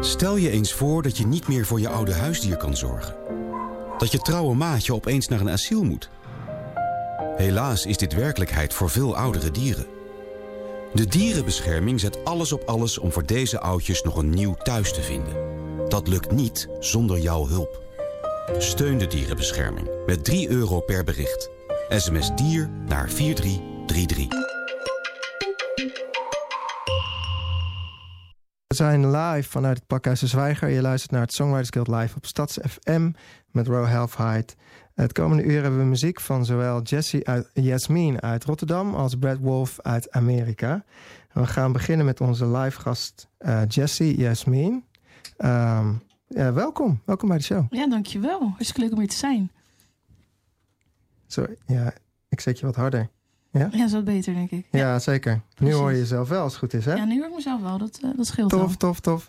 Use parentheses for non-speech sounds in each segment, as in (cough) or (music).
Stel je eens voor dat je niet meer voor je oude huisdier kan zorgen. Dat je trouwe maatje opeens naar een asiel moet. Helaas is dit werkelijkheid voor veel oudere dieren. De dierenbescherming zet alles op alles om voor deze oudjes nog een nieuw thuis te vinden. Dat lukt niet zonder jouw hulp. Steun de dierenbescherming met 3 euro per bericht. SMS dier naar 4333. Zijn live vanuit het Pakhuis de Zwijger. Je luistert naar het Songwriters Guild live op Stads FM met Row Halfheid. Het komende uur hebben we muziek van zowel Jesse uit Jasmine uit Rotterdam als Brad Wolf uit Amerika. we gaan beginnen met onze live gast uh, Jesse Jasmine. Um, ja, welkom, welkom bij de show. Ja, dankjewel. Hartstikke leuk om hier te zijn. Sorry, ja, ik zet je wat harder. Ja, ja is wat beter, denk ik. Ja, zeker. Nu hoor je jezelf wel, als het goed is, hè? Ja, nu hoor ik mezelf wel. Dat, uh, dat scheelt Tof, tof, tof.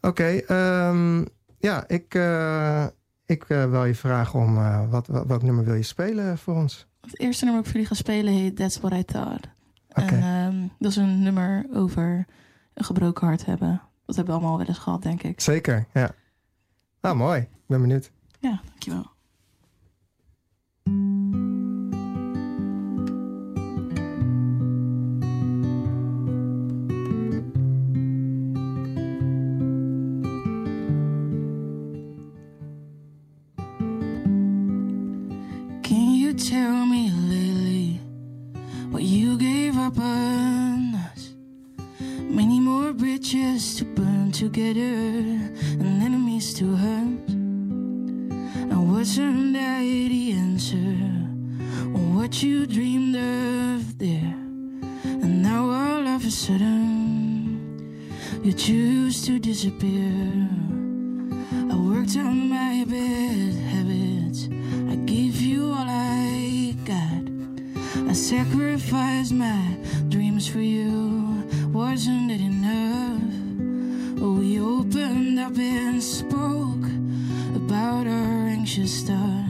Oké, okay, um, ja, ik, uh, ik uh, wil je vragen om... wat, welk nummer wil je spelen voor ons? Het eerste nummer dat ik voor jullie ga spelen heet That's What I Thought. Okay. En um, dat is een nummer over een gebroken hart hebben. Dat hebben we allemaal wel eens gehad, denk ik. Zeker, ja. Nou, mooi. Ik ben benieuwd. Ja, dankjewel. You dreamed of there? And now all of a sudden you choose to disappear. I worked on my bad habits. I gave you all I got. I sacrificed my dreams for you. Wasn't it enough? Oh, we opened up and spoke about our anxious thoughts.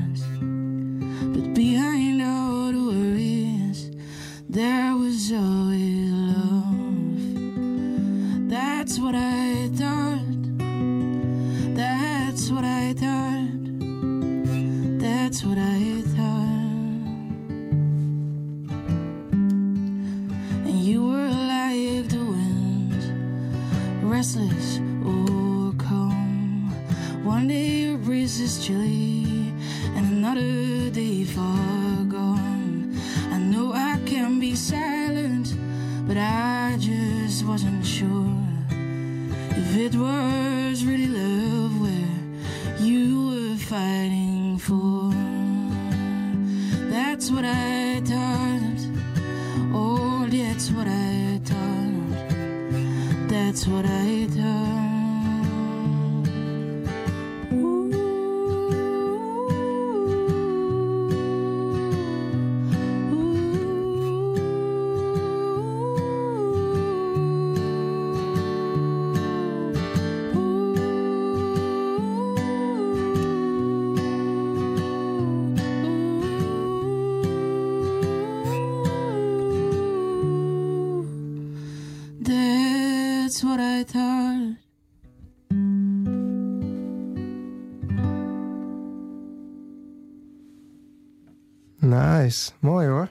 Nice. Mooi hoor.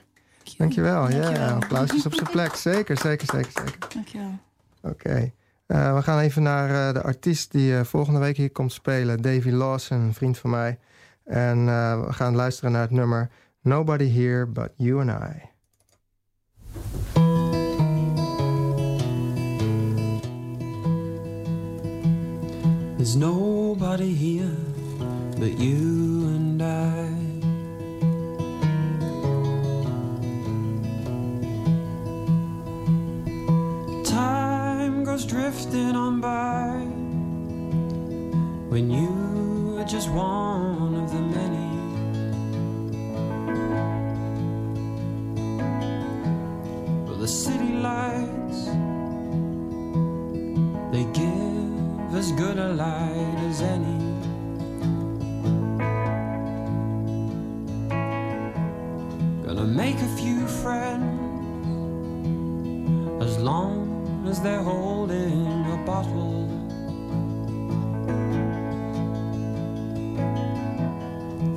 Dankjewel. Ja, applausjes op zijn plek. (laughs) Zeker, zeker, zeker, zeker. Dankjewel. Oké. Okay. Uh, we gaan even naar uh, de artiest die uh, volgende week hier komt spelen. Davy Lawson, een vriend van mij. En we gaan luisteren naar het nummer Nobody Here But You and I. There's nobody here but you and I. Goes drifting on by when you are just one of the many. Well, the city lights they give as good a light as any. Gonna make a few friends as long as they're holding a bottle.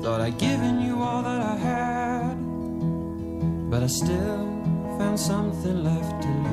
Thought I'd given you all that I had, but I still found something left to lose.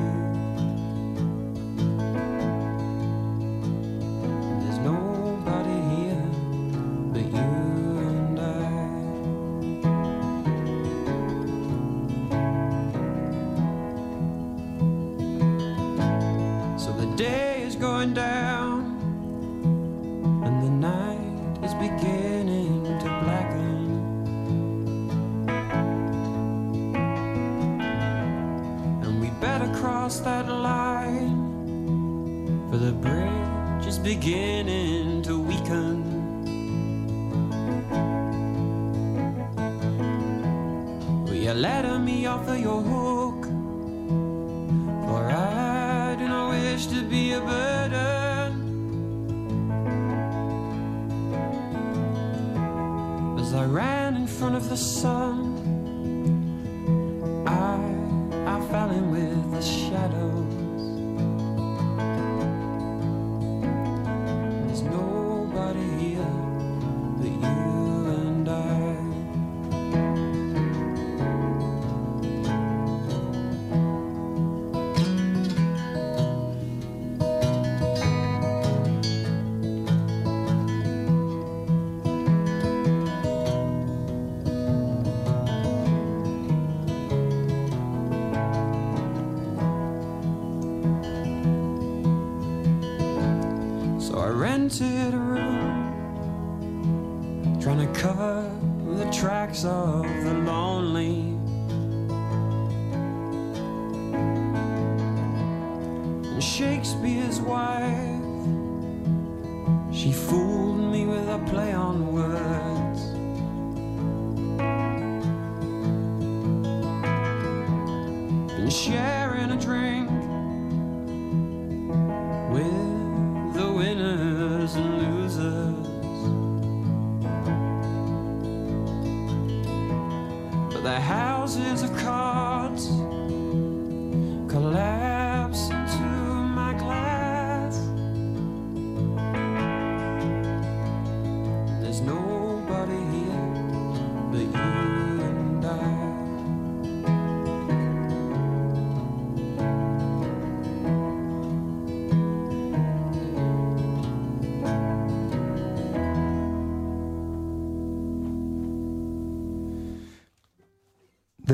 Cross that line, for the bridge is beginning to weaken. Will you let me off of your hook? For I do not wish to be a burden. As I ran in front of the sun,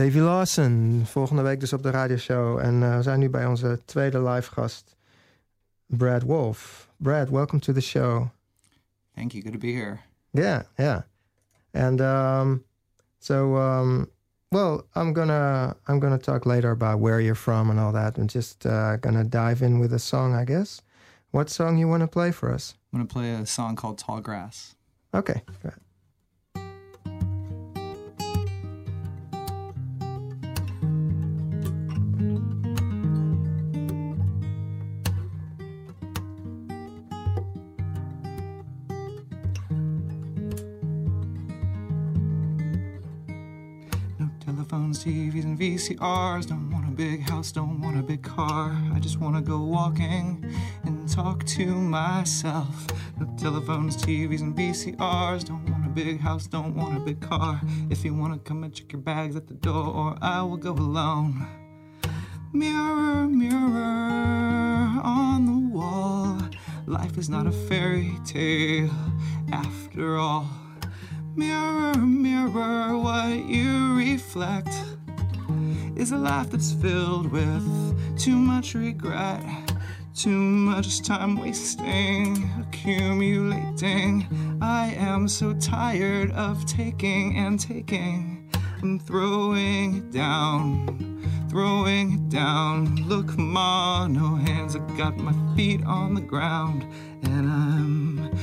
Davy Lawson, volgende week dus op de radioshow. En eh, we zijn nu bij onze tweede live gast, Brad Wolfe. Brad, welcome to the show. Thank you. Good to be here. Yeah, yeah. And um, so, um, well, I'm gonna I'm gonna talk later about where you're from and all that, and just uh, gonna dive in with a song, I guess. What song you want to play for us? I'm to play a song called Tall Grass. Okay. VCRs. Don't want a big house, don't want a big car. I just want to go walking and talk to myself. No telephones, TVs, and VCRs. Don't want a big house, don't want a big car. If you want to come and check your bags at the door, or I will go alone. Mirror, mirror on the wall. Life is not a fairy tale after all. Mirror, mirror, what you reflect is a life that's filled with too much regret, too much time wasting, accumulating. I am so tired of taking and taking. I'm throwing it down, throwing it down. Look, ma, no hands. I got my feet on the ground, and I'm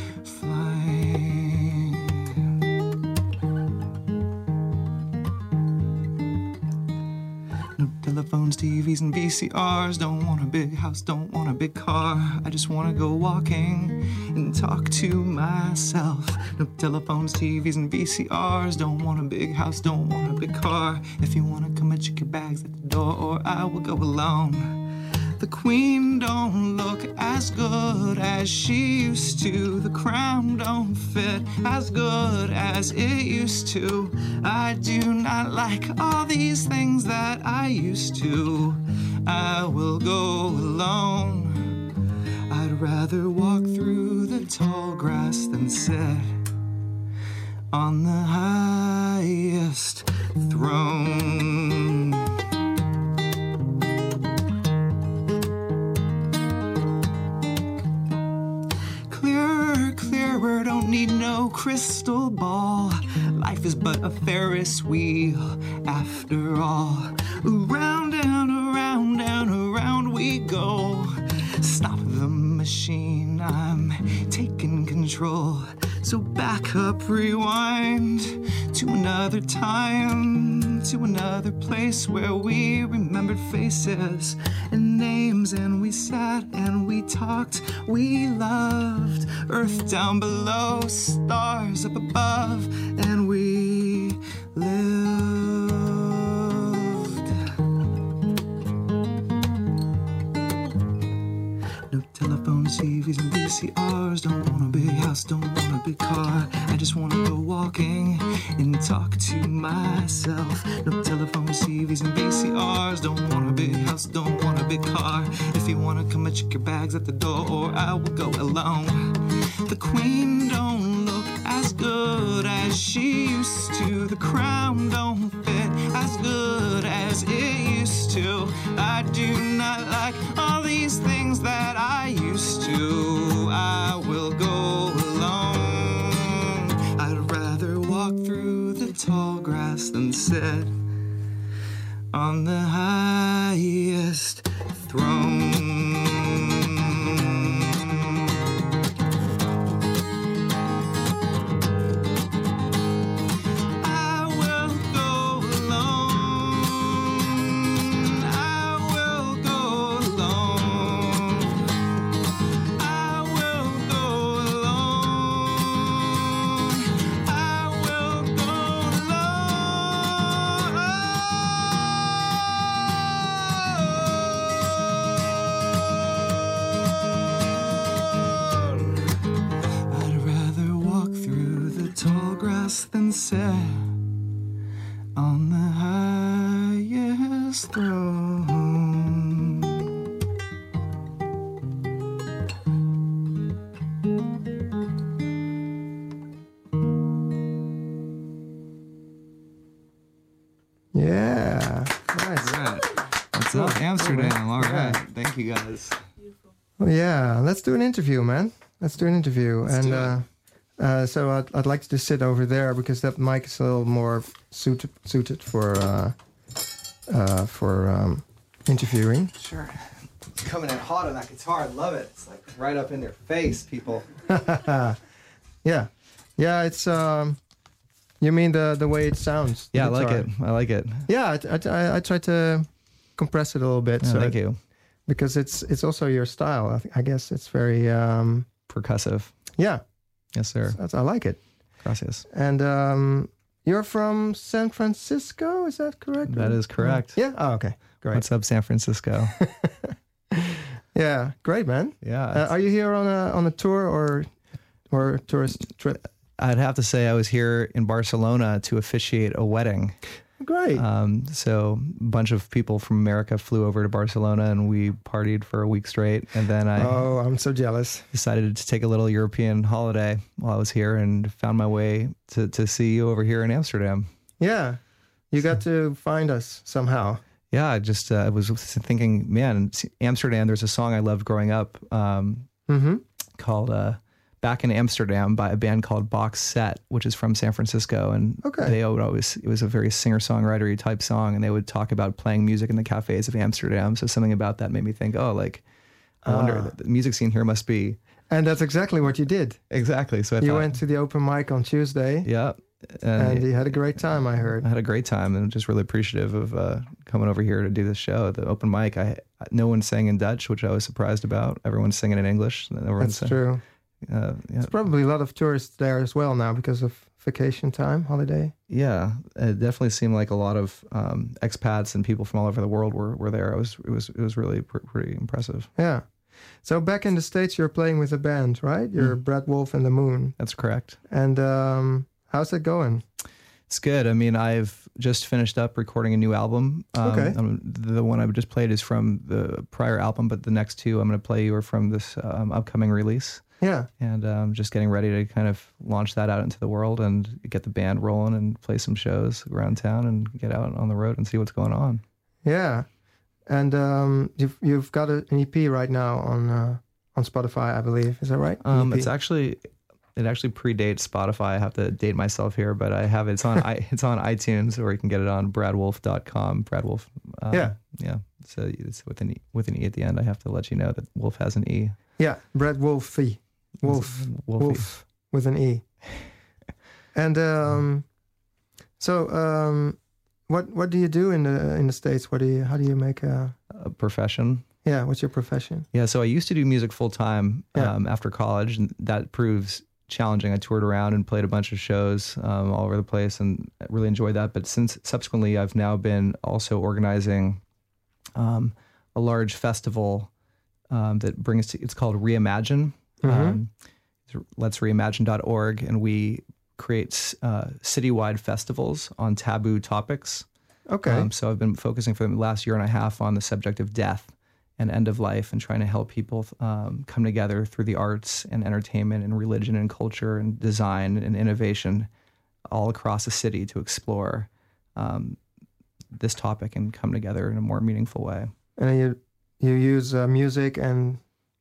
telephones, TVs, and VCRs. Don't want a big house, don't want a big car. I just want to go walking and talk to myself. No telephones, TVs, and VCRs. Don't want a big house, don't want a big car. If you want to come and check your bags at the door, or I will go alone. The queen don't look as good as she used to. The crown don't fit as good as it used to. I do not like all these things that I used to. I will go alone. I'd rather walk through the tall grass than sit on the highest throne. Need no crystal ball. Life is but a Ferris wheel after all. Around and around and around we go. Stop the machine, I'm taking control. So back up, rewind to another time, to another place where we remembered faces and names, and we sat and we talked, we loved. Earth down below, stars up above, and we lived. No telephones, TVs, and VCRs. Don't want a big house, don't want a big car. I just wanna go walking and talk to myself. No telephones, TVs, and VCRs. Don't want a big house, don't want a big car. If you wanna come and check your bags at the door, or I will go alone. The queen don't look as good as she used to. The crown don't fit as good I do not like all these things that I used to. I will go alone. I'd rather walk through the tall grass than sit on the highest throne. Yeah, let's do an interview, man. Let's do an interview. and do it. uh, uh, so I'd, I'd like to just sit over there because that mic is a little more suited suited for uh, uh, for um, interviewing. Sure. It's coming in hot on that guitar. I love it. It's like right up in their face, people. (laughs) Yeah, yeah. It's um, you mean the the way it sounds? Yeah, I like guitar. it. I like it. Yeah, I, I, I try to compress it a little bit. Yeah, so thank you. Because it's it's also your style. I, th- I guess it's very um, Percussive. yeah. Yes, sir. That's, I like it. Gracias. And um, you're from San Francisco, is that correct? That is correct. Yeah. Oh, okay. Great. What's up, San Francisco? (laughs) yeah, great, man. yeah. Uh, are you here on a on a tour or or tourist trip? I'd have to say I was here in Barcelona to officiate a wedding. Great. Um, so a bunch of people from America flew over to Barcelona and we partied for a week straight. And then I oh, I'm so jealous. decided to take a little European holiday while I was here and found my way to, to see you over here in Amsterdam. Yeah, you got to find us somehow. Yeah, I just uh, I was thinking, man, Amsterdam. There's a song I loved growing up um, Mm-hmm. called uh, "Back in Amsterdam" by a band called Box Set, which is from San Francisco, and Okay. they would always it was a very singer songwriter type song, and they would talk about playing music in the cafes of Amsterdam. So something about that made me think, oh, like I wonder Ah. the music scene here must be And that's exactly what you did. exactly. So I You thought, went to the open mic on Tuesday, yeah, and you had a great time. I heard. I had a great time and just really appreciative of uh, coming over here to do this show. The open mic, I no one sang in Dutch, which I was surprised about. Everyone's singing in English. and Everyone's That's true. Uh, There's probably a lot of tourists there as well now because of vacation time, holiday. yeah, it definitely seemed like a lot of um, expats and people from all over the world were, were there. It was it was it was really pr- pretty impressive. Yeah. So back in the States, you're playing with a band, right? You're Mhm. Brad Wolfe and the Moon. That's correct. And um, how's it going? It's good. I mean, I've just finished up recording a new album. Um, Okay. the one I've just played is from the prior album, but the next two I'm going to play you are from this um, upcoming release. Yeah. And um, just getting ready to kind of launch that out into the world and get the band rolling and play some shows around town and get out on the road and see what's going on. Yeah. And um, you've you've got an EP right now on uh, on Spotify, I believe. Is that right? Um, it's actually it actually predates Spotify. I have to date myself here, but I have it's on i it's on iTunes or you can get it on bradwolfe.com. Brad Wolfe. Um, Yeah. yeah. So it's with an e, with an e at the end. I have to let you know that Wolf has an e. yeah, Brad Wolfie. Wolf. Wolfie. Wolf with an E. (laughs) and um, so um, what what do you do in the in the states? What do you how do you make a A profession. yeah? What's your profession? Yeah, so I used to do music full time Yeah. um, after college, and that proves challenging. I toured around and played a bunch of shows um, all over the place, and really enjoyed that. But since subsequently, I've now been also organizing um, a large festival um, that brings. To, it's called Reimagine. Mhm. Um, letsreimagine.org, and we create uh, citywide festivals on taboo topics. Okay. Um, so I've been focusing for the last year and a half on the subject of death and end of life and trying to help people um, come together through the arts and entertainment and religion and culture and design and innovation all across the city to explore um, this topic and come together in a more meaningful way. and you you use uh, music and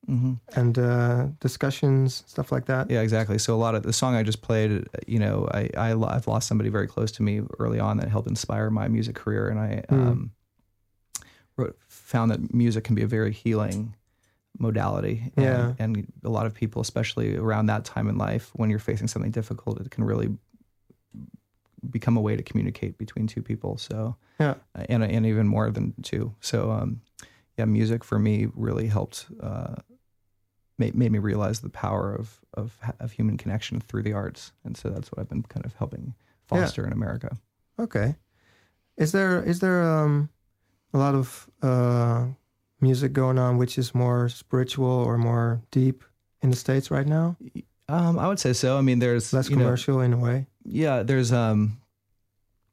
Mm-hmm. and uh, discussions stuff like that. Yeah, exactly. So a lot of the song I just played, you know, I, I I've lost somebody very close to me early on that helped inspire my music career, and I Mm. um, wrote, found that music can be a very healing modality. And, Yeah. and a lot of people, especially around that time in life, when you're facing something difficult, it can really become a way to communicate between two people. So Yeah. and and even more than two. So um, yeah, music for me really helped. Uh, made, made me realize the power of, of of human connection through the arts, and so that's what I've been kind of helping foster in America. Okay. Is there is there um, a lot of uh, music going on which is more spiritual or more deep in the states right now? Um, I would say so. I mean, there's Less you know, commercial in a way. yeah, there's um,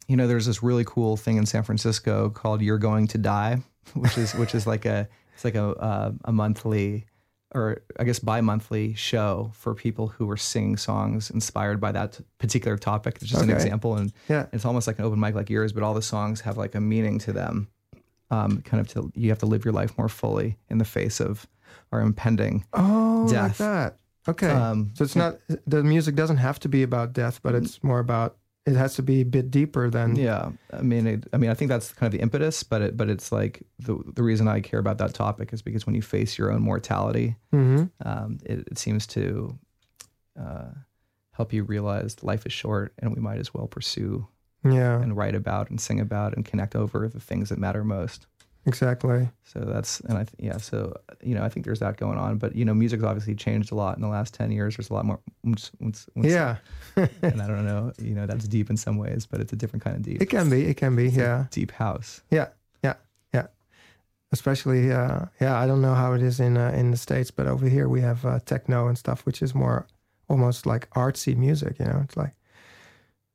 you know, there's this really cool thing in San Francisco called "You're Going to Die," which is which is like a it's like a uh, a monthly or I guess bi-monthly show for people who were singing songs inspired by that particular topic. It's just an example, and Yeah. it's almost like an open mic like yours, but all the songs have like a meaning to them. Um, kind of to you have to live your life more fully in the face of our impending. Oh, like Death. that. Okay. Um, so it's not the music doesn't have to be about death, but it's more about it has to be a bit deeper than Yeah, I mean, it, I mean, I think that's kind of the impetus, but it, but it's like the the reason I care about that topic is because when you face your own mortality, hmm um, it, it seems to uh, help you realize life is short, and we might as well pursue Yeah, and write about and sing about and connect over the things that matter most. Exactly. So that's and I th- yeah. So you know, I think there's that going on, but you know, music's obviously changed a lot in the last ten years. There's a lot more. oomph, oomph, oomph. Yeah, (laughs) and I don't know. (laughs) You know, that's deep in some ways, but it's a different kind of deep. it can be. It can be. It's Yeah, deep house. yeah, yeah, yeah. Especially, uh, yeah. I don't know how it is in uh, in the states, but over here we have uh, techno and stuff, which is more almost like artsy music. You know, it's like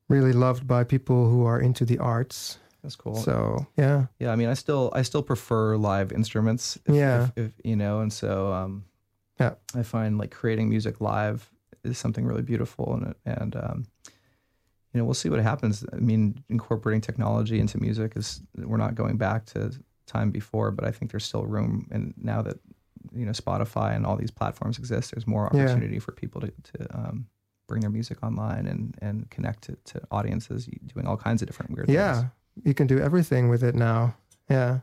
really loved by people who are into the arts. That's cool. So yeah, yeah, I mean, I still I still prefer live instruments. If, Yeah. if, if, you know, and so um, Yeah. I find like creating music live is something really beautiful, and and um, you know, we'll see what happens. I mean, incorporating technology into music is we're not going back to time before, but I think there's still room, and now that you know Spotify and all these platforms exist, there's more Yeah. opportunity for people to to um, bring their music online and and connect to, to audiences doing all kinds of different weird things. yeah. things. You can do everything with it now. Yeah,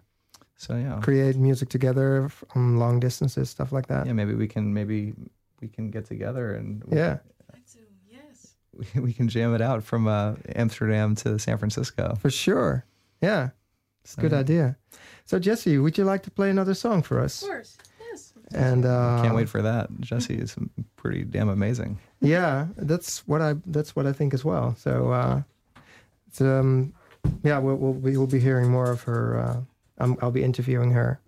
So yeah, create music together from long distances, stuff like that. yeah, maybe we can maybe we can get together and we, Yeah, Yes. we, (laughs) we can jam it out from uh, Amsterdam to San Francisco. for sure. Yeah, it's a good So, idea. So Jesse, would you like to play another song for us? Of course. Yes. And uh, Can't wait for that. Jesse is pretty damn amazing. Yeah, that's what I that's what I think as well. So, uh, it's, um, yeah, we'll, we'll we will be hearing more of her. Uh, I'm, I'll be interviewing her.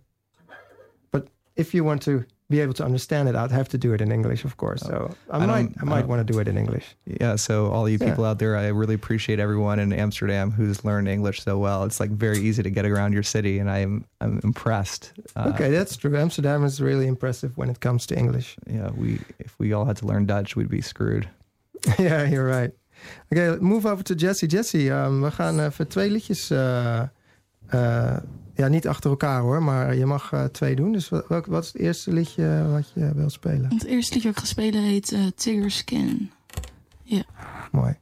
But if you want to be able to understand it, I'd have to do it in English, of course. So I, I might I I might want to do it in English. Yeah, so all you Yeah. people out there, I really appreciate everyone in Amsterdam who's learned English so well. It's like very easy to get around your city, and I'm I'm impressed. Uh, okay, that's true. Amsterdam is really impressive when it comes to English. Yeah, we if we all had to learn Dutch, we'd be screwed. (laughs) yeah, you're right. Oké, move over to Jesse. Jesse, um, we gaan even twee liedjes... eh, eh, ja, niet achter elkaar hoor, maar je mag eh, twee doen. Dus wat, wat is het eerste liedje wat je wilt spelen? Het eerste liedje dat ik ga spelen heet Tiger Skin. Mooi.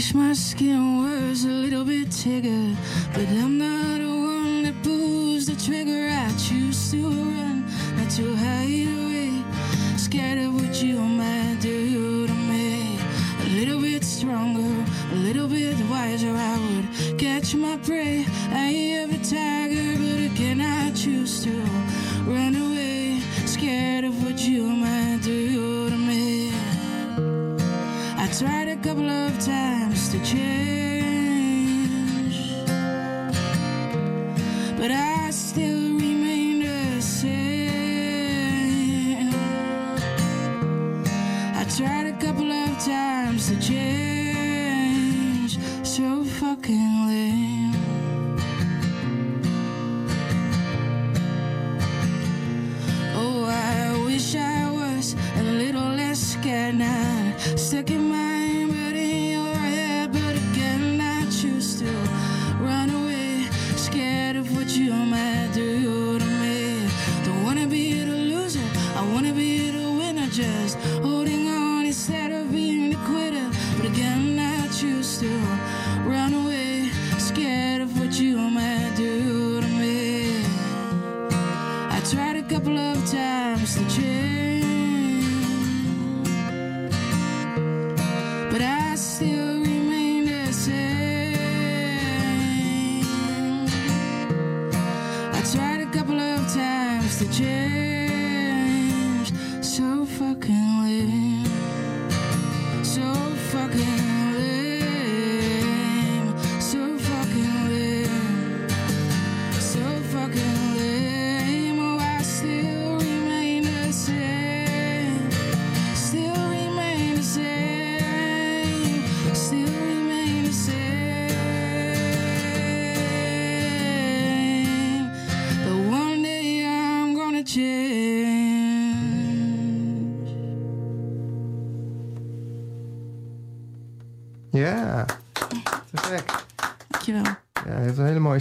Wish my skin was a little bit tigger, but I'm not the one that pulls the trigger. I choose to run, not to hide away. Scared of what you might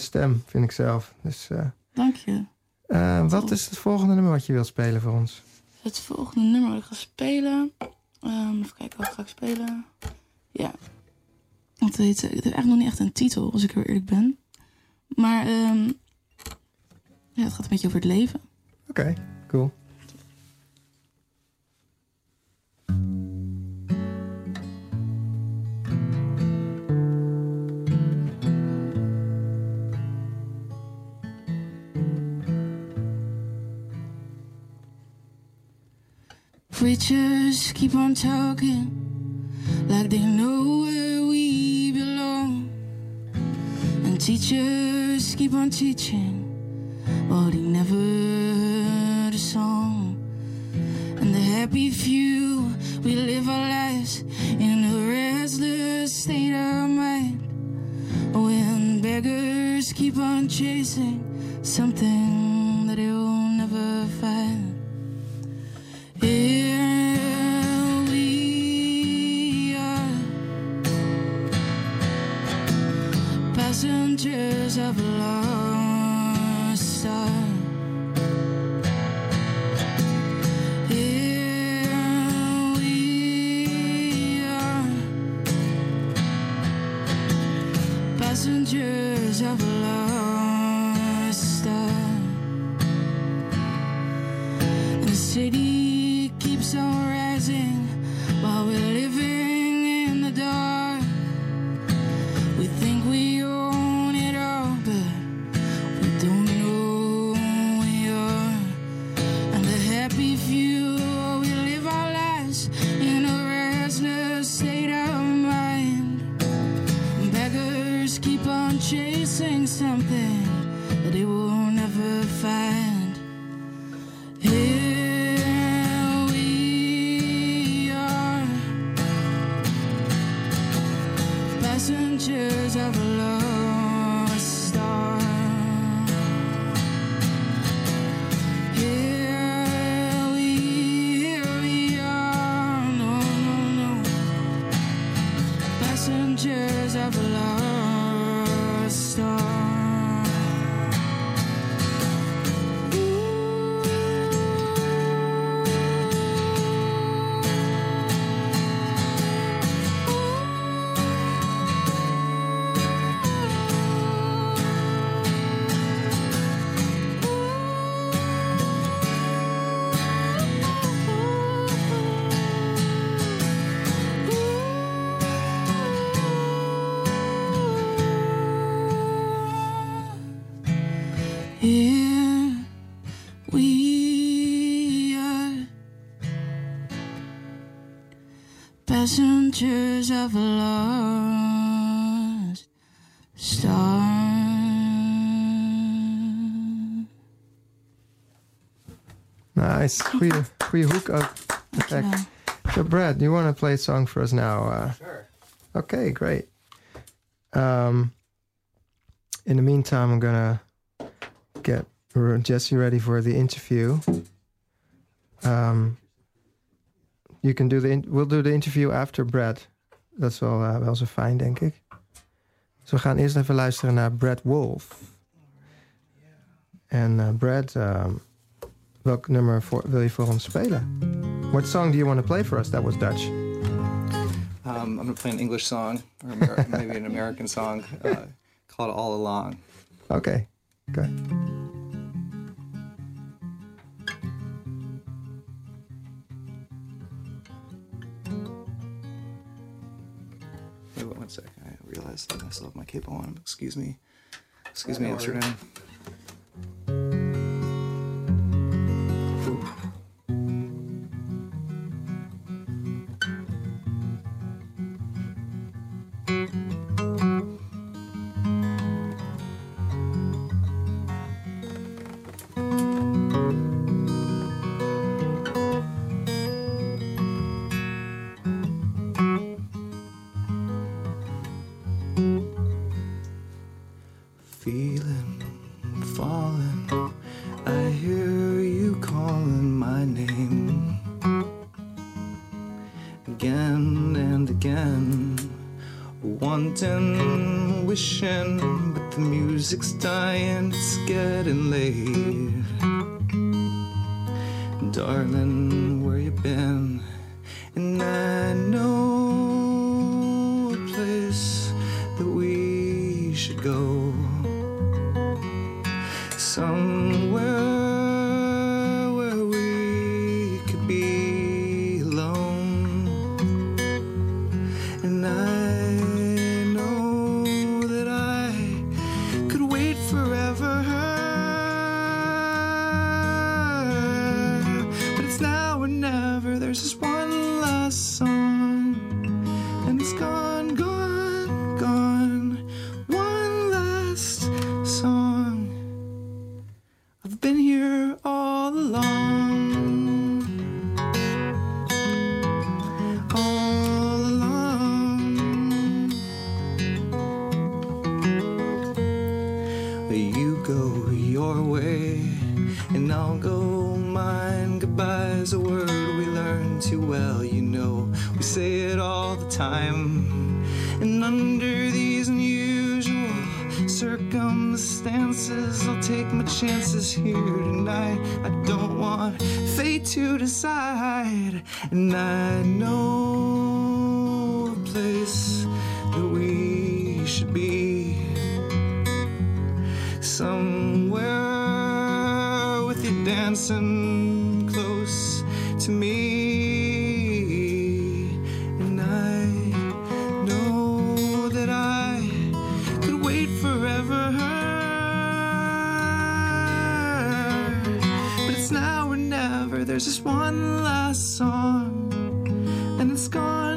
stem, vind ik zelf. Dus, eh, Dank je. eh, wat is het volgende nummer wat je wilt spelen voor ons? Het volgende nummer dat ik ga spelen. Ehm, even kijken, wat ga ik spelen? Ja. Het, heet, het heeft eigenlijk nog niet echt een titel, als ik heel eerlijk ben. Maar ehm, ja, het gaat een beetje over het leven. Oké, cool. Preachers keep on talking like they know where we belong. And teachers keep on teaching, but they never heard a song. And the happy few, we live our lives in a restless state of mind. When beggars keep on chasing something that they'll never find. Here we are, passengers of lost star. Passengers of a lost star. Nice. Goeie, goeie hoek ook. Perfect. Dankjewel. So, Brad, do you want to play a song for us now? Uh, Sure. okay, great. Um, in the meantime, I'm gonna get Jesse ready for the interview. Um, you can do the. In- we'll do the interview after Brad. Dat is wel, uh, wel zo fijn, denk ik. Dus we gaan eerst even luisteren naar Brad Wolf. En uh, Brad, um, welk nummer voor, wil je voor ons spelen? What song do you want to play for us? That was Dutch. Um, I'm going to play an English song, or (laughs) maybe an American song, uh, called All Along. Okay, good. I I still have my capo on. Excuse me. Excuse me, Amsterdam. Wishing, but the music's dying, it's getting late. Darling, where you been? And I know one last song, and it's gone,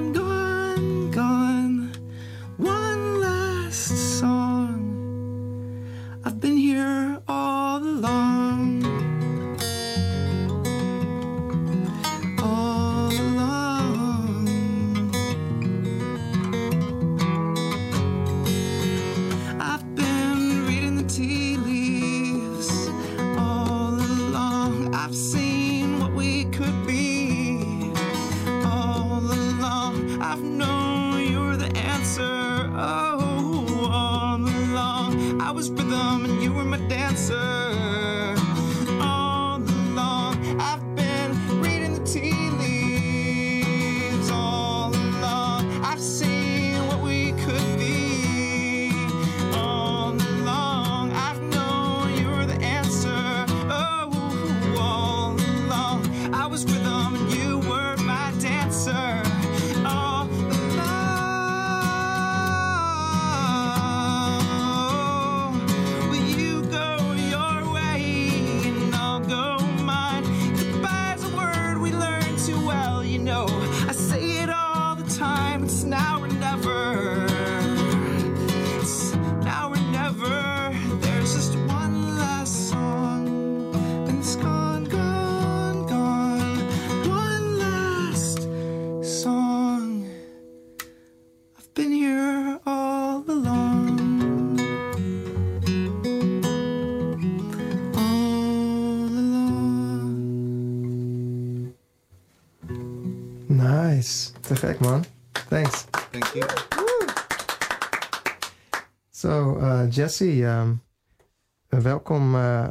Zo, eh, Jesse, ehm, welkom eh,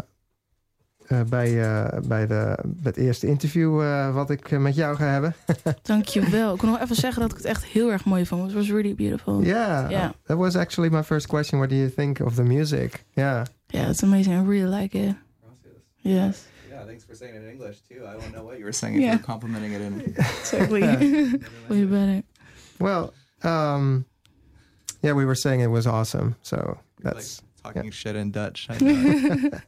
eh, bij, eh, bij de, het eerste interview eh, wat ik met jou ga hebben. (laughs) Dankjewel. Ik wil nog even zeggen dat ik het echt heel erg mooi vond. It was really beautiful. Yeah, Yeah. that was actually my first question. What do you think of the music? Yeah. Yeah, it's amazing. I really like it. Yes. Yeah, thanks for saying it in English too. I don't know what you were saying if Yeah. you were complimenting it in. (laughs) Exactly. (laughs) Way better. Well, um, yeah, we were saying it was awesome. So that's like talking shit in Dutch. I (laughs) know. (laughs)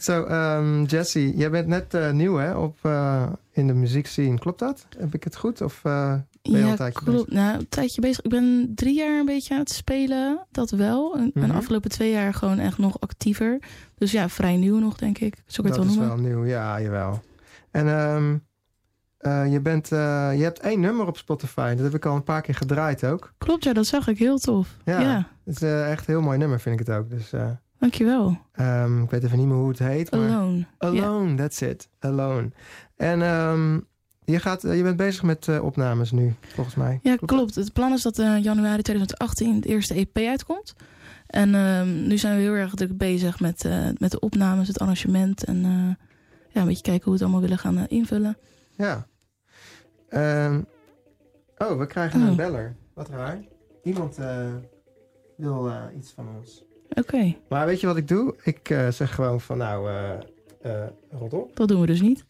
So, um, Jesse, jij bent net eh, nieuw hè, op, eh, in de muziekscene. Klopt dat? Heb ik het goed? Of eh, ben je al Ja, een tijdje klopt. Nou, een tijdje bezig. Ik ben drie jaar een beetje aan het spelen. Dat wel. En, en Mhm. de afgelopen twee jaar gewoon echt nog actiever. Dus ja, vrij nieuw nog, denk ik. Zou ik dat het is wel noemen? wel nieuw, ja, jawel. En ehm, eh, je, bent, eh, je hebt één nummer op Spotify. Dat heb ik al een paar keer gedraaid ook. Klopt, ja, dat zag ik. Heel tof. Ja. Ja, Het is eh, echt een heel mooi nummer, vind ik het ook. Dus dankjewel. ehm, ik weet even niet meer hoe het heet. Maar Alone. Ja. Alone, that's it. Alone. En ehm, je, gaat, je bent bezig met opnames nu, volgens mij. Ja, klopt. Het plan is dat in januari 2018 het eerste EP uitkomt. En ehm, nu zijn we heel erg druk bezig met, met de opnames, het arrangement. En ja, een beetje kijken hoe we het allemaal willen gaan invullen. Ja. Ehm, oh, we krijgen een Oh. beller. Wat raar. Iemand eh, wil eh, iets van ons. Oké, Maar weet je wat ik doe? Ik eh, zeg gewoon van nou, eh eh rot op. dat doen we dus niet.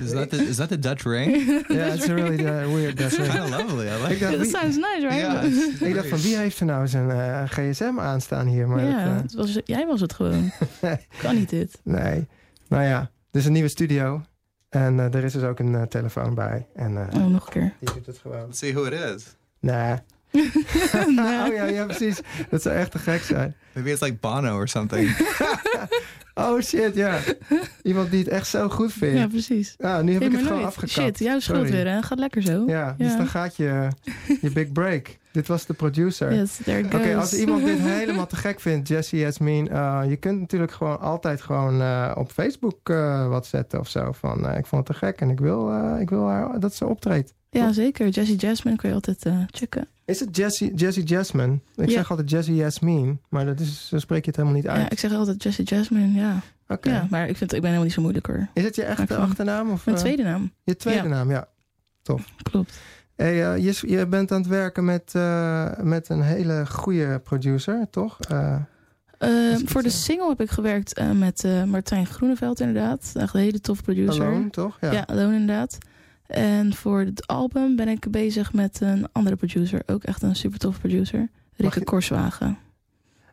is that the is that the Dutch ring? (laughs) Ja, it's a really uh, weird. Dutch ring. kind of lovely. I Ik like. that sounds nice, right? Yeah, Ja, (laughs) ik dacht van wie heeft er nou zijn eh, gsm aanstaan hier? Maar dat, het was, jij was het gewoon. (laughs) kan niet dit. nee. Nou ja, dit is een nieuwe studio. En eh, er is dus ook een eh, telefoon bij. En eh, Oh, nog een keer. die doet het gewoon. See who it is. Nee. (laughs) oh ja, ja, precies. Dat zou echt te gek zijn. Maybe it's like Bono or something. (laughs) Oh shit, ja. Iemand die het echt zo goed vindt. Ja, precies. Ja, nu heb Hey, ik het gewoon afgekapt. Shit, jouw schuld Sorry. weer, hè? Gaat lekker zo. Ja, dus dan gaat je, je big break. Dit was de producer. Yes, there it Oké, als iemand dit (laughs) helemaal te gek vindt, Jesse Yasmin, eh, je kunt natuurlijk gewoon altijd gewoon eh, op Facebook eh, wat zetten of zo. Van eh, ik vond het te gek en ik wil, eh, ik wil haar, dat ze optreedt. Ja, zeker. Jessie Jasmine kun je altijd eh, checken. Is het Jesse, Jesse Jasmine? Ik Ja. zeg altijd Jesse Yasmin, maar dat is, zo spreek je het helemaal niet Ja, uit. ik zeg altijd Jessie Jasmine, ja. Oké. Ja, maar ik, vind, ik ben helemaal niet zo moeilijk hoor. Is het je echte achternaam? Of, Mijn eh, tweede naam, Je tweede Ja. naam, ja. klopt. Hey, eh, je, je bent aan het werken met, eh, met een hele goede producer, toch? Eh, Eh, het voor de single heb ik gewerkt met Martijn Groeneveld inderdaad. Echt een hele tof producer. Alone, toch? Ja. Ja, Alone inderdaad. En voor het album ben ik bezig met een andere producer. Ook echt een super tof producer. Rikke je- Korswagen.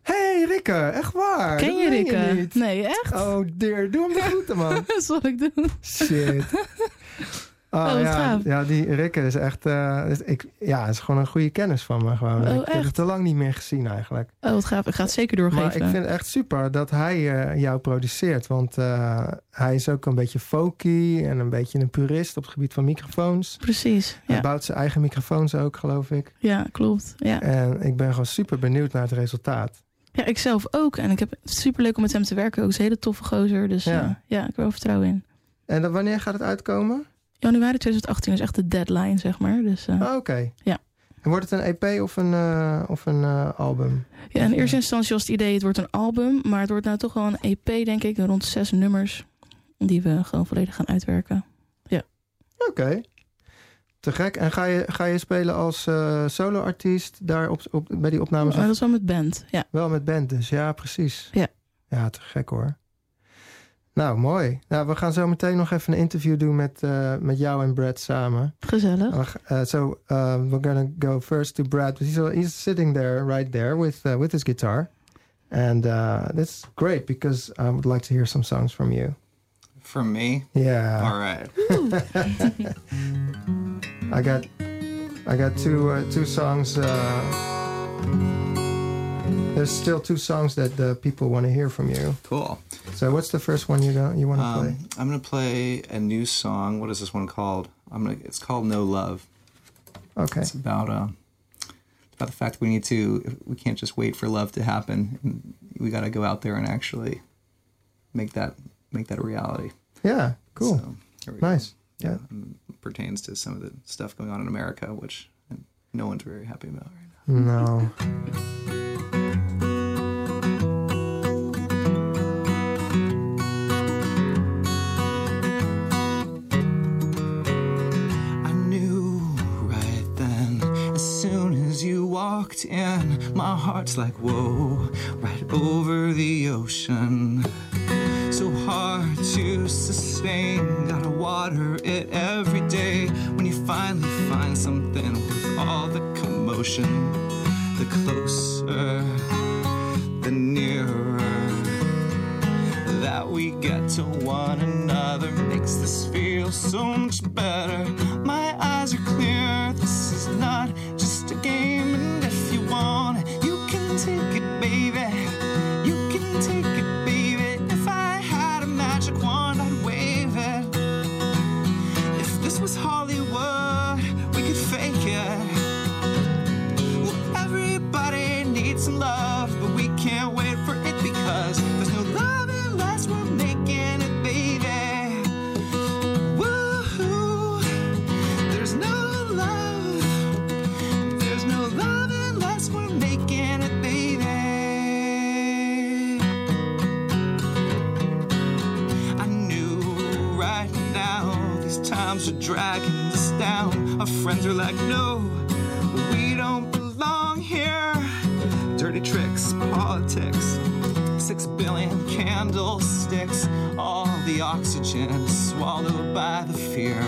Hey Rikke, echt waar. Ken je Rikke? niet. Nee, echt? Oh dear, doe hem de groeten man. (laughs) Dat zal ik doen. Shit. (laughs) Oh, wat ja, ja, die Rikke is echt... eh, is- ik, ja, is gewoon een goede kennis van me. Gewoon. Oh, ik heb echt? het te lang niet meer gezien eigenlijk. Oh, wat gaaf. Ik ga het zeker doorgeven. Maar ik vind het echt super dat hij eh, jou produceert. Want eh, hij is ook een beetje folky en een beetje een purist op het gebied van microfoons. Precies. Hij Ja, bouwt zijn eigen microfoons ook, geloof ik. ja klopt. Ja. En ik ben gewoon super benieuwd naar het resultaat. ja, ik zelf ook. En ik heb het superleuk om met hem te werken. Ook is een hele toffe gozer. Dus Ja. ja, ja ik heb er wel vertrouwen in. En dan, wanneer gaat het uitkomen? Januari 2018 is echt de deadline, zeg maar. Dus eh, Ah, Oké. Ja. En wordt het een EP of een, eh, of een eh, album? ja, in eerste instantie was het idee, het wordt een album. Maar het wordt nou toch wel een EP, denk ik. Rond zes nummers. Die we gewoon volledig gaan uitwerken. Oké. Te gek. En ga je, ga je spelen als eh solo-artiest daar op, op, bij die opnames? Maar dat is wel met band. Ja. Wel met band dus, ja, precies. Ja. Ja, te gek hoor. Nou, mooi. Nou, we gaan zo meteen nog even een interview doen met, eh, met jou en Brad samen. Gezellig. Uh, uh, so uh, we're gonna go first to Brad. He's, he's sitting there, right there, with uh, with his guitar, and uh, that's great because I would like to hear some songs from you. From me? Yeah, All right. (laughs) I got I got two uh, two songs. There's still two songs that uh, people want to hear from you. Cool. So what's the first one you you want to play? Um, I'm gonna play a new song. What is this one called? I'm gonna. It's called No Love. Okay. It's about uh, about the fact that we need to. We can't just wait for love to happen. And we got to go out there and actually make that make that a reality. Yeah. Cool. So, we go. nice. Yeah. And it pertains to some of the stuff going on in America, which no one's very happy about right now. No. Walked in, my heart's like, whoa, right over the ocean. So hard to sustain, gotta water it every day. When you finally find something with all the commotion, the closer, the nearer that we get to one another makes this feel so much better. My eyes are clear, this is not just a game, like, no, we don't belong here. Dirty tricks, politics, six billion candlesticks. All the oxygen swallowed by the fear.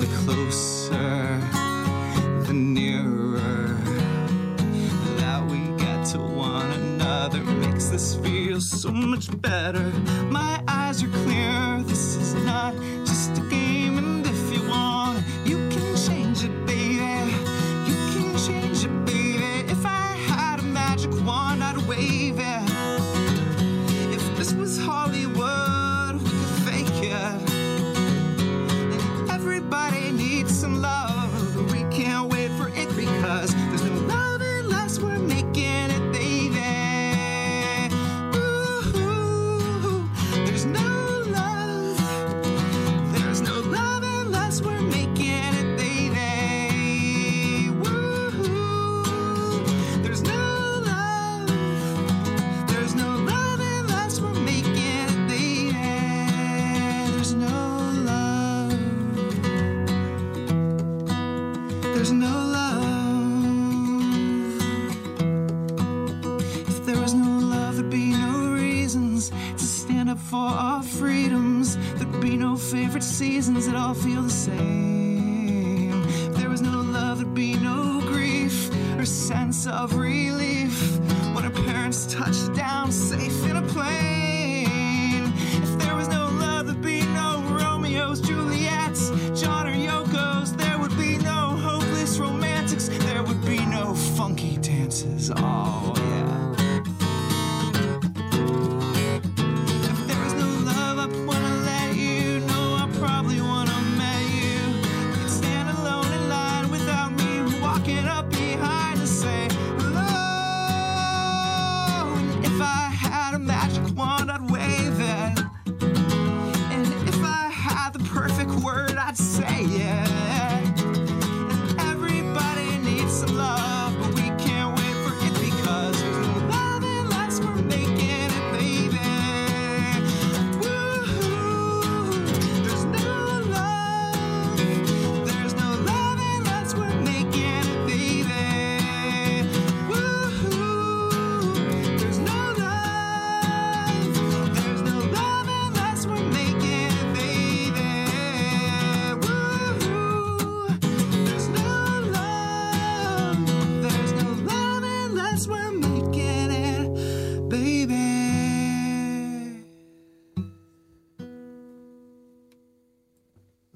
The closer, the nearer that we get to one another makes this feel so much better. My eyes are clear, this is not all feel the same.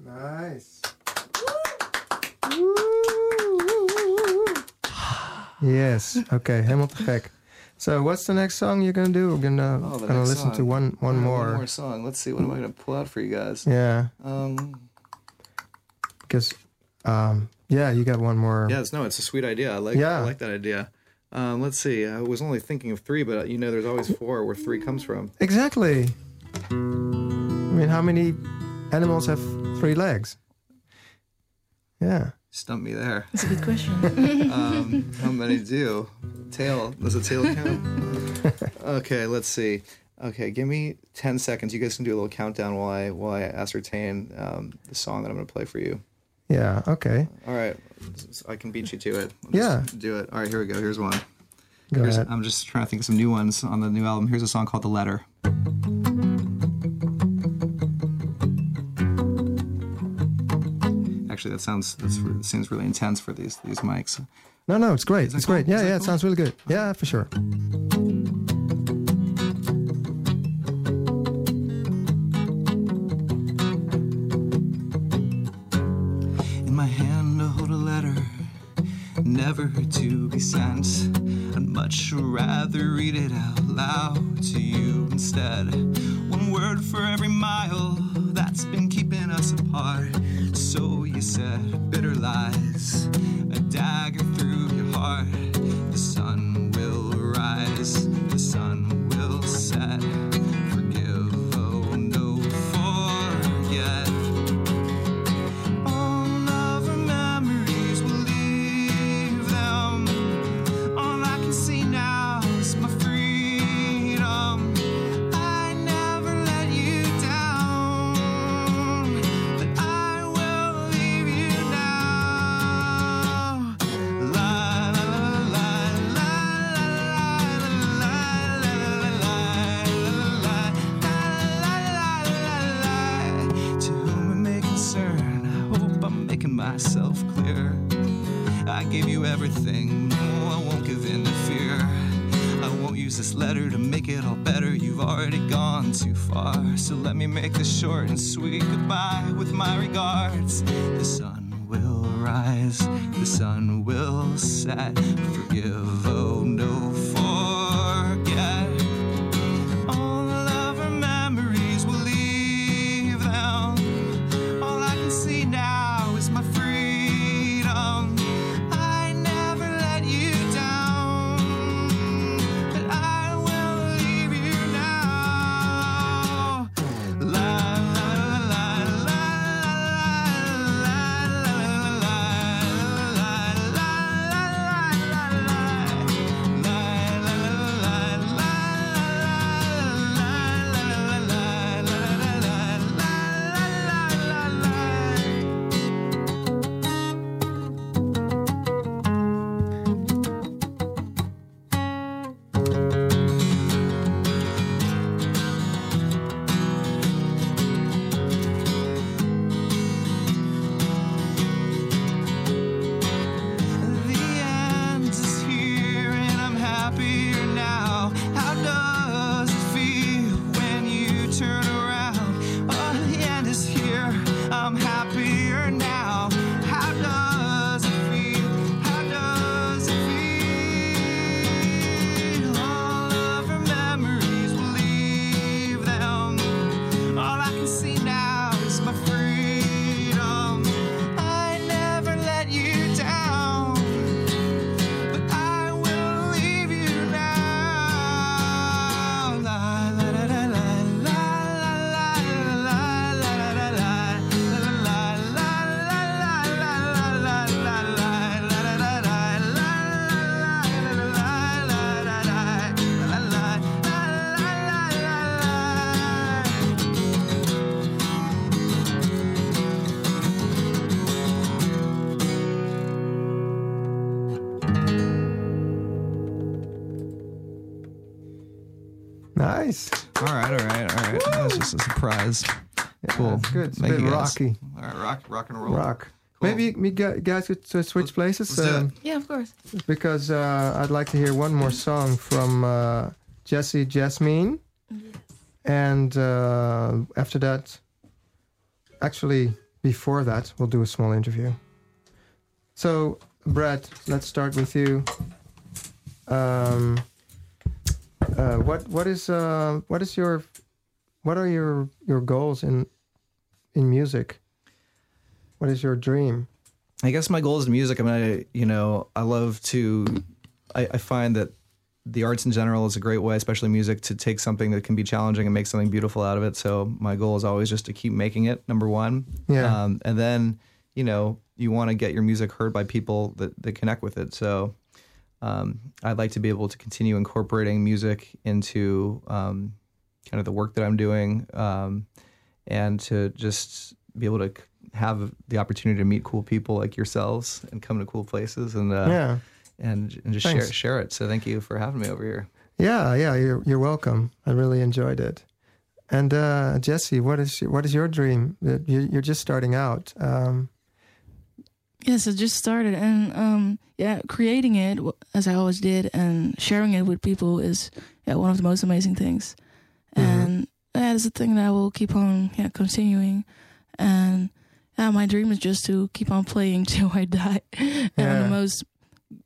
Nice. Yes. Okay. Helemaal te gek. So, what's the next song you're gonna do? We're gonna Oh, gonna listen to one one more. One more song. Let's see. What am I going to pull out for you guys? Yeah, Um, because um, yeah, you got one more. yeah, it's no, it's a sweet idea. I like. Yeah. I like that idea. Um, let's see. I was only thinking of three, but you know, there's always four where three comes from. Exactly. I mean, how many animals have three legs? Yeah. Stump me there. That's a good question. (laughs) Um, how many do? Tail. Does a tail count? (laughs) okay, let's see. Okay, give me ten seconds. You guys can do a little countdown while I while I ascertain um, the song that I'm going to play for you. Yeah. Okay. All right. I can beat you to it. I'll Yeah. do it. All right, here we go. Here's one. Go Here's- ahead. I'm just trying to think of some new ones on the new album. Here's a song called "The Letter." Actually, that sounds that's, that mm. seems really intense for these these mics. No, no, it's great. It's great. cool? Yeah, Is that yeah, it sounds really good. Yeah, for sure. In my hand, I hold a letter, never to be sent. I'd much rather read it out loud to you instead. One word for every mile that's been keeping us apart. So you said bitter lies, a dagger through your heart. The sun will rise, the sun and sweet I'm happy. Just a surprise. Cool. That's good. It's a Thank bit you, rocky. All right, rock, rock and roll. Rock. Cool. Maybe we gu- guys could switch places let's do um, it. Yeah, of course. because uh, I'd like to hear one more song from uh, Jesse Jasmine, and uh, after that, actually before that, we'll do a small interview. So, Brad, let's start with you. Um, uh, what what is uh, what is your what are your your goals in in music? What is your dream? I guess my goal is music. I mean, I, you know, I love to. I, I find that the arts in general is a great way, especially music, to take something that can be challenging and make something beautiful out of it. So my goal is always just to keep making it. Number one, Yeah. um, and then you know you want to get your music heard by people that that connect with it. So um, I'd like to be able to continue incorporating music into um, kind of the work that I'm doing, um, and to just be able to have the opportunity to meet cool people like yourselves and come to cool places and uh, yeah. and and just Thanks. share share it. So thank you for having me over here. Yeah, yeah, you're you're welcome. I really enjoyed it. And uh, Jesse, what is your, what is your dream? You- You're just starting out. Um, Yes, it just started, and um, yeah, creating it as I always did, and sharing it with people is yeah one of the most amazing things. Mm-hmm. and that is a thing that I will keep on yeah continuing, and yeah, my dream is just to keep on playing (laughs) till I die, and (laughs) on Yeah. the most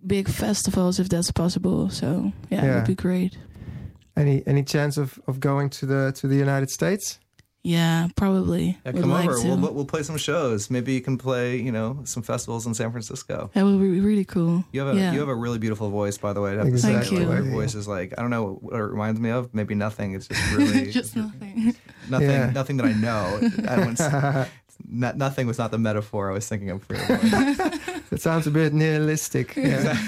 big festivals if that's possible. So yeah, it would be great. any any chance of, of going to the to the United States? Yeah, probably. Yeah, come like over. to. We'll we'll play some shows. Maybe you can play you know some festivals in San Francisco. That would be really cool. You have a yeah. you have a really beautiful voice, by the way. I have to say, Exactly. like, Thank your you. voice is like I don't know what it reminds me of. Maybe nothing. It's just (laughs) really just nothing. (laughs) nothing. Yeah. Nothing that I know. I don't, (laughs) not, nothing was not the metaphor I was thinking of for your voice. It sounds a bit nihilistic. Yeah.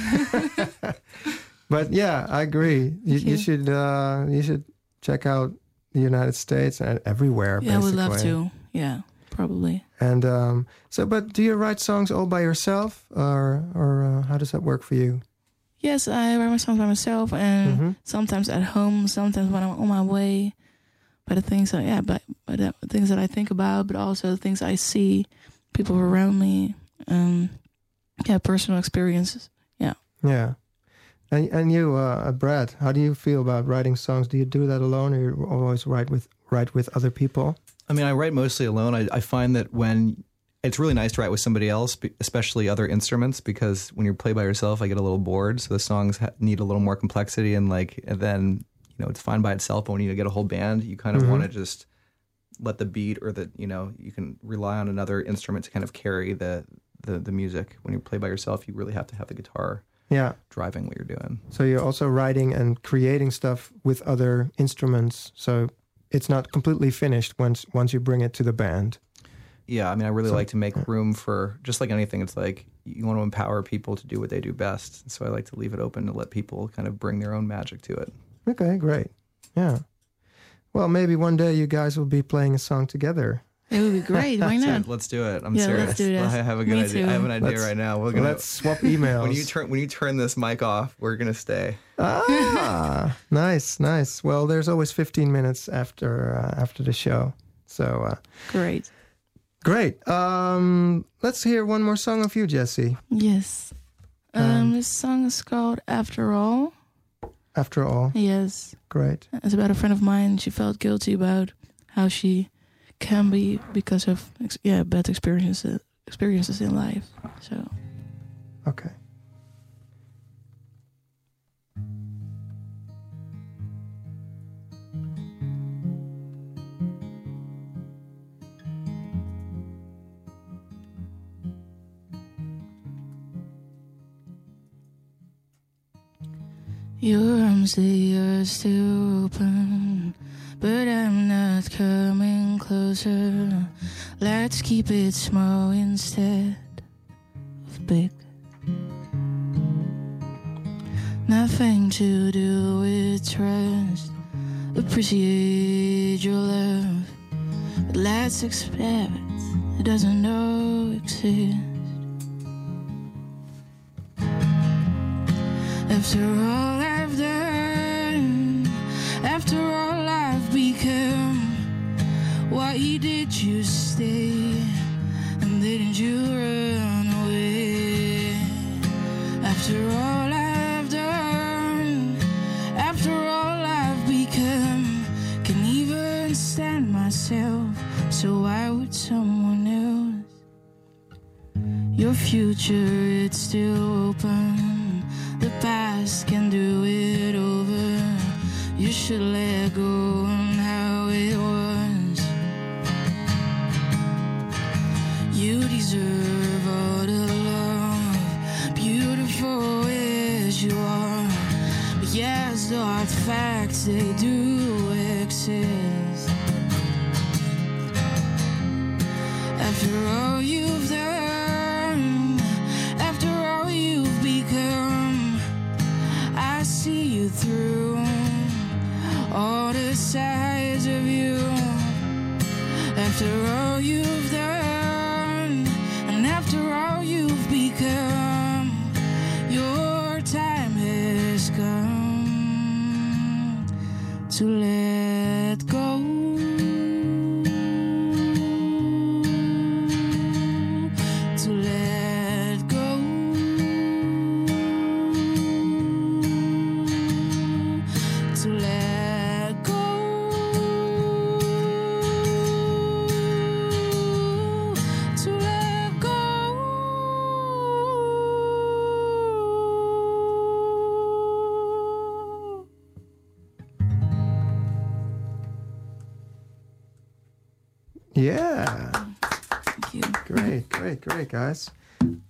but yeah, I agree. You, you you. should uh, you should check out the United States and everywhere. yeah, I would love to. Yeah, probably. And um, so, but do you write songs all by yourself, or or uh, how does that work for you? Yes, I write my songs by myself, and Mhm. sometimes at home, sometimes when I'm on my way. But the things that yeah, but by the things that I think about, but also the things I see, people around me, um, yeah, personal experiences. Yeah. Yeah. And and you, uh, Brad, how do you feel about writing songs? Do you do that alone, or you always write with write with other people? I mean, I write mostly alone. I, I find that when it's really nice to write with somebody else, especially other instruments, because when you play by yourself, I get a little bored. So the songs ha- need a little more complexity, and like, and then you know, it's fine by itself. But when you get a whole band, you kind of Mhm. want to just let the beat or the you know, you can rely on another instrument to kind of carry the the the music. When you play by yourself, you really have to have the guitar Yeah. driving what you're doing. So you're also writing and creating stuff with other instruments. So it's not completely finished once once you bring it to the band. Yeah, I mean, I really So- like to make room for just like anything. It's like you want to empower people to do what they do best. So I like to leave it open to let people kind of bring their own magic to it. Okay, great. Yeah. Well, maybe one day you guys will be playing a song together. It would be great. (laughs) Why not? Let's do it. I'm Yeah, serious. let's do this. I have a good Me idea. I have an idea Let's- right now. We're gonna Let's swap emails. when you turn when you turn this mic off, we're gonna stay. ah, (laughs) nice, nice. Well, there's always 15 minutes after uh, after the show. So uh, Great. great. Um, let's hear one more song of you, Jesse. Yes. Um, Um, this song is called After All. After all, Yes. great. It's about a friend of mine. She felt guilty about how she can be because of yeah bad experiences experiences in life. So Okay. your arms they are still open, but I'm not coming closer. Let's keep it small instead of big. Nothing to do with trust. Appreciate your love, but let's expect it doesn't know exist. After all stay? And didn't you run away? After all I've done, after all I've become, can even stand myself. So why would someone else? Your future, it's still open. The past can do it over. You should let Yeah. Thank you. Great, great, great, guys.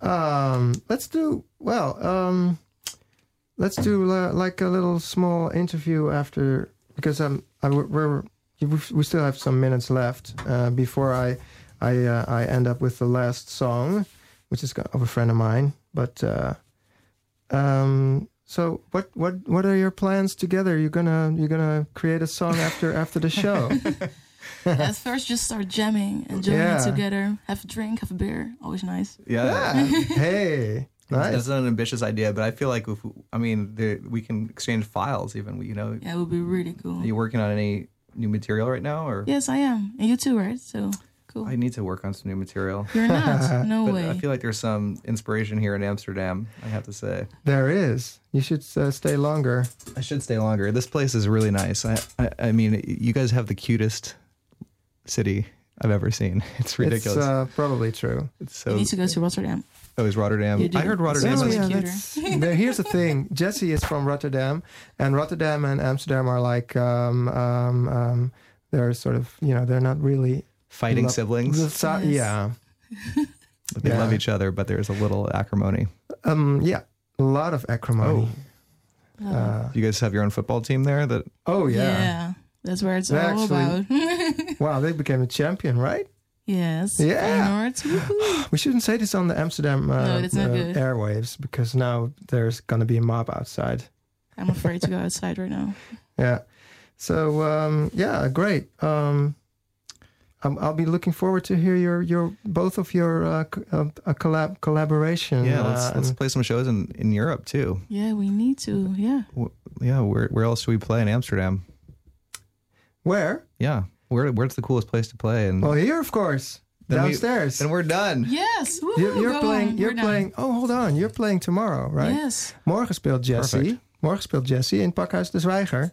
Um, let's do well. Um, let's do uh, like a little small interview after because I'm I, we're we still have some minutes left uh, before I I uh, I end up with the last song, which is of a friend of mine. But uh, um, so what what what are your plans together? You're gonna you're gonna create a song after after the show. (laughs) (laughs) At first, just start jamming and jamming Yeah. together. Have a drink, have a beer. Always nice. Yeah. yeah. (laughs) Hey. Nice. That's an ambitious idea, but I feel like if I mean the, we can exchange files even. You know, Yeah, it would be really cool. are you working on any new material right now, or Yes, I am. And you too, right? So cool. I need to work on some new material. You're not. (laughs) No But way. I feel like there's some inspiration here in Amsterdam. I have to say, There is. You should uh, stay longer. I should stay longer. This place is really nice. I, I, I mean, you guys have the cutest city I've ever seen. (laughs) It's ridiculous. It's uh, probably true. It's so. you need to go to Rotterdam. oh, is Rotterdam? I heard Rotterdam. It's Oh, yeah, cuter. (laughs) that's, there, here's the thing. Jesse is from Rotterdam, and Rotterdam and Amsterdam are like um, um, um, they're sort of you know they're not really fighting lo- siblings. the si- Yes. Yeah, (laughs) but they yeah. love each other, but there's a little acrimony. um, yeah, a lot of acrimony. Oh, Uh, You guys have your own football team there. That oh yeah. yeah. That's where it's They all actually- about. (laughs) Wow, they became a champion, right? yes. Yeah. Feyenoord. (gasps) We shouldn't say this on the Amsterdam uh, No, that's not uh, good. airwaves because now there's gonna be a mob outside. I'm afraid to go outside right now. (laughs) Yeah. So um, yeah, great. Um, I'm, I'll be looking forward to hear your your both of your uh, uh, a collab collaboration. yeah, let's uh, let's play some shows in in Europe too. Yeah, we need to. Yeah. W- Yeah, where where else should we play in Amsterdam? Where? Yeah, where where's the coolest place to play? And Well, here, of course, Then we- downstairs. and we're done. Yes. Woohoo, you're, playing. on. You're We're done. playing. Oh, hold on. You're playing tomorrow, right? Yes. Morgen speelt Jesse. Perfect. Morgen speelt Jesse in het Pakhuis de Zwijger.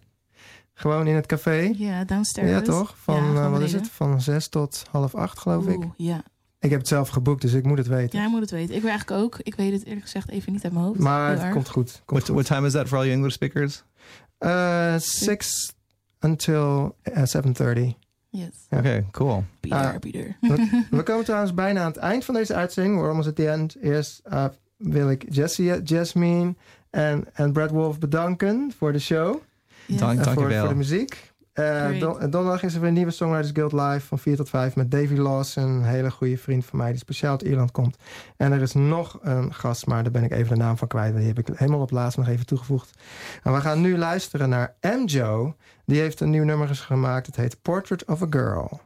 Gewoon in het café. Ja, downstairs. Ja, toch? Van, Ja, eh, wat is het? Van zes tot half acht, geloof ik. Ja. Ik heb het zelf geboekt, dus ik moet het weten. Jij moet het weten. Ik wil eigenlijk ook. Ik weet het eerlijk gezegd even niet uit mijn hoofd. maar het komt goed. Komt What goed. what time is that for all you English speakers? Uh, six until uh, 7.30. Yes. Ja. Okay, cool. Be Ah. there, be there. (laughs) We komen trouwens bijna aan het eind van deze uitzending. We're almost at the end. Eerst uh, wil ik Jessie, Jasmine en, en Brad Wolf bedanken voor de show. Yes. Dank- En dank je voor, wel. voor de muziek. Eh, don- donderdag is er weer een nieuwe Songwriters Guild live van 4 tot 5 met Davy Lawson, een hele goede vriend van mij die speciaal uit Ierland komt. En er is nog een gast, maar daar ben ik even de naam van kwijt. Die heb ik helemaal op laatst nog even toegevoegd. En we gaan nu luisteren naar M. Die heeft een nieuw nummer gemaakt. Het heet Portrait of a Girl.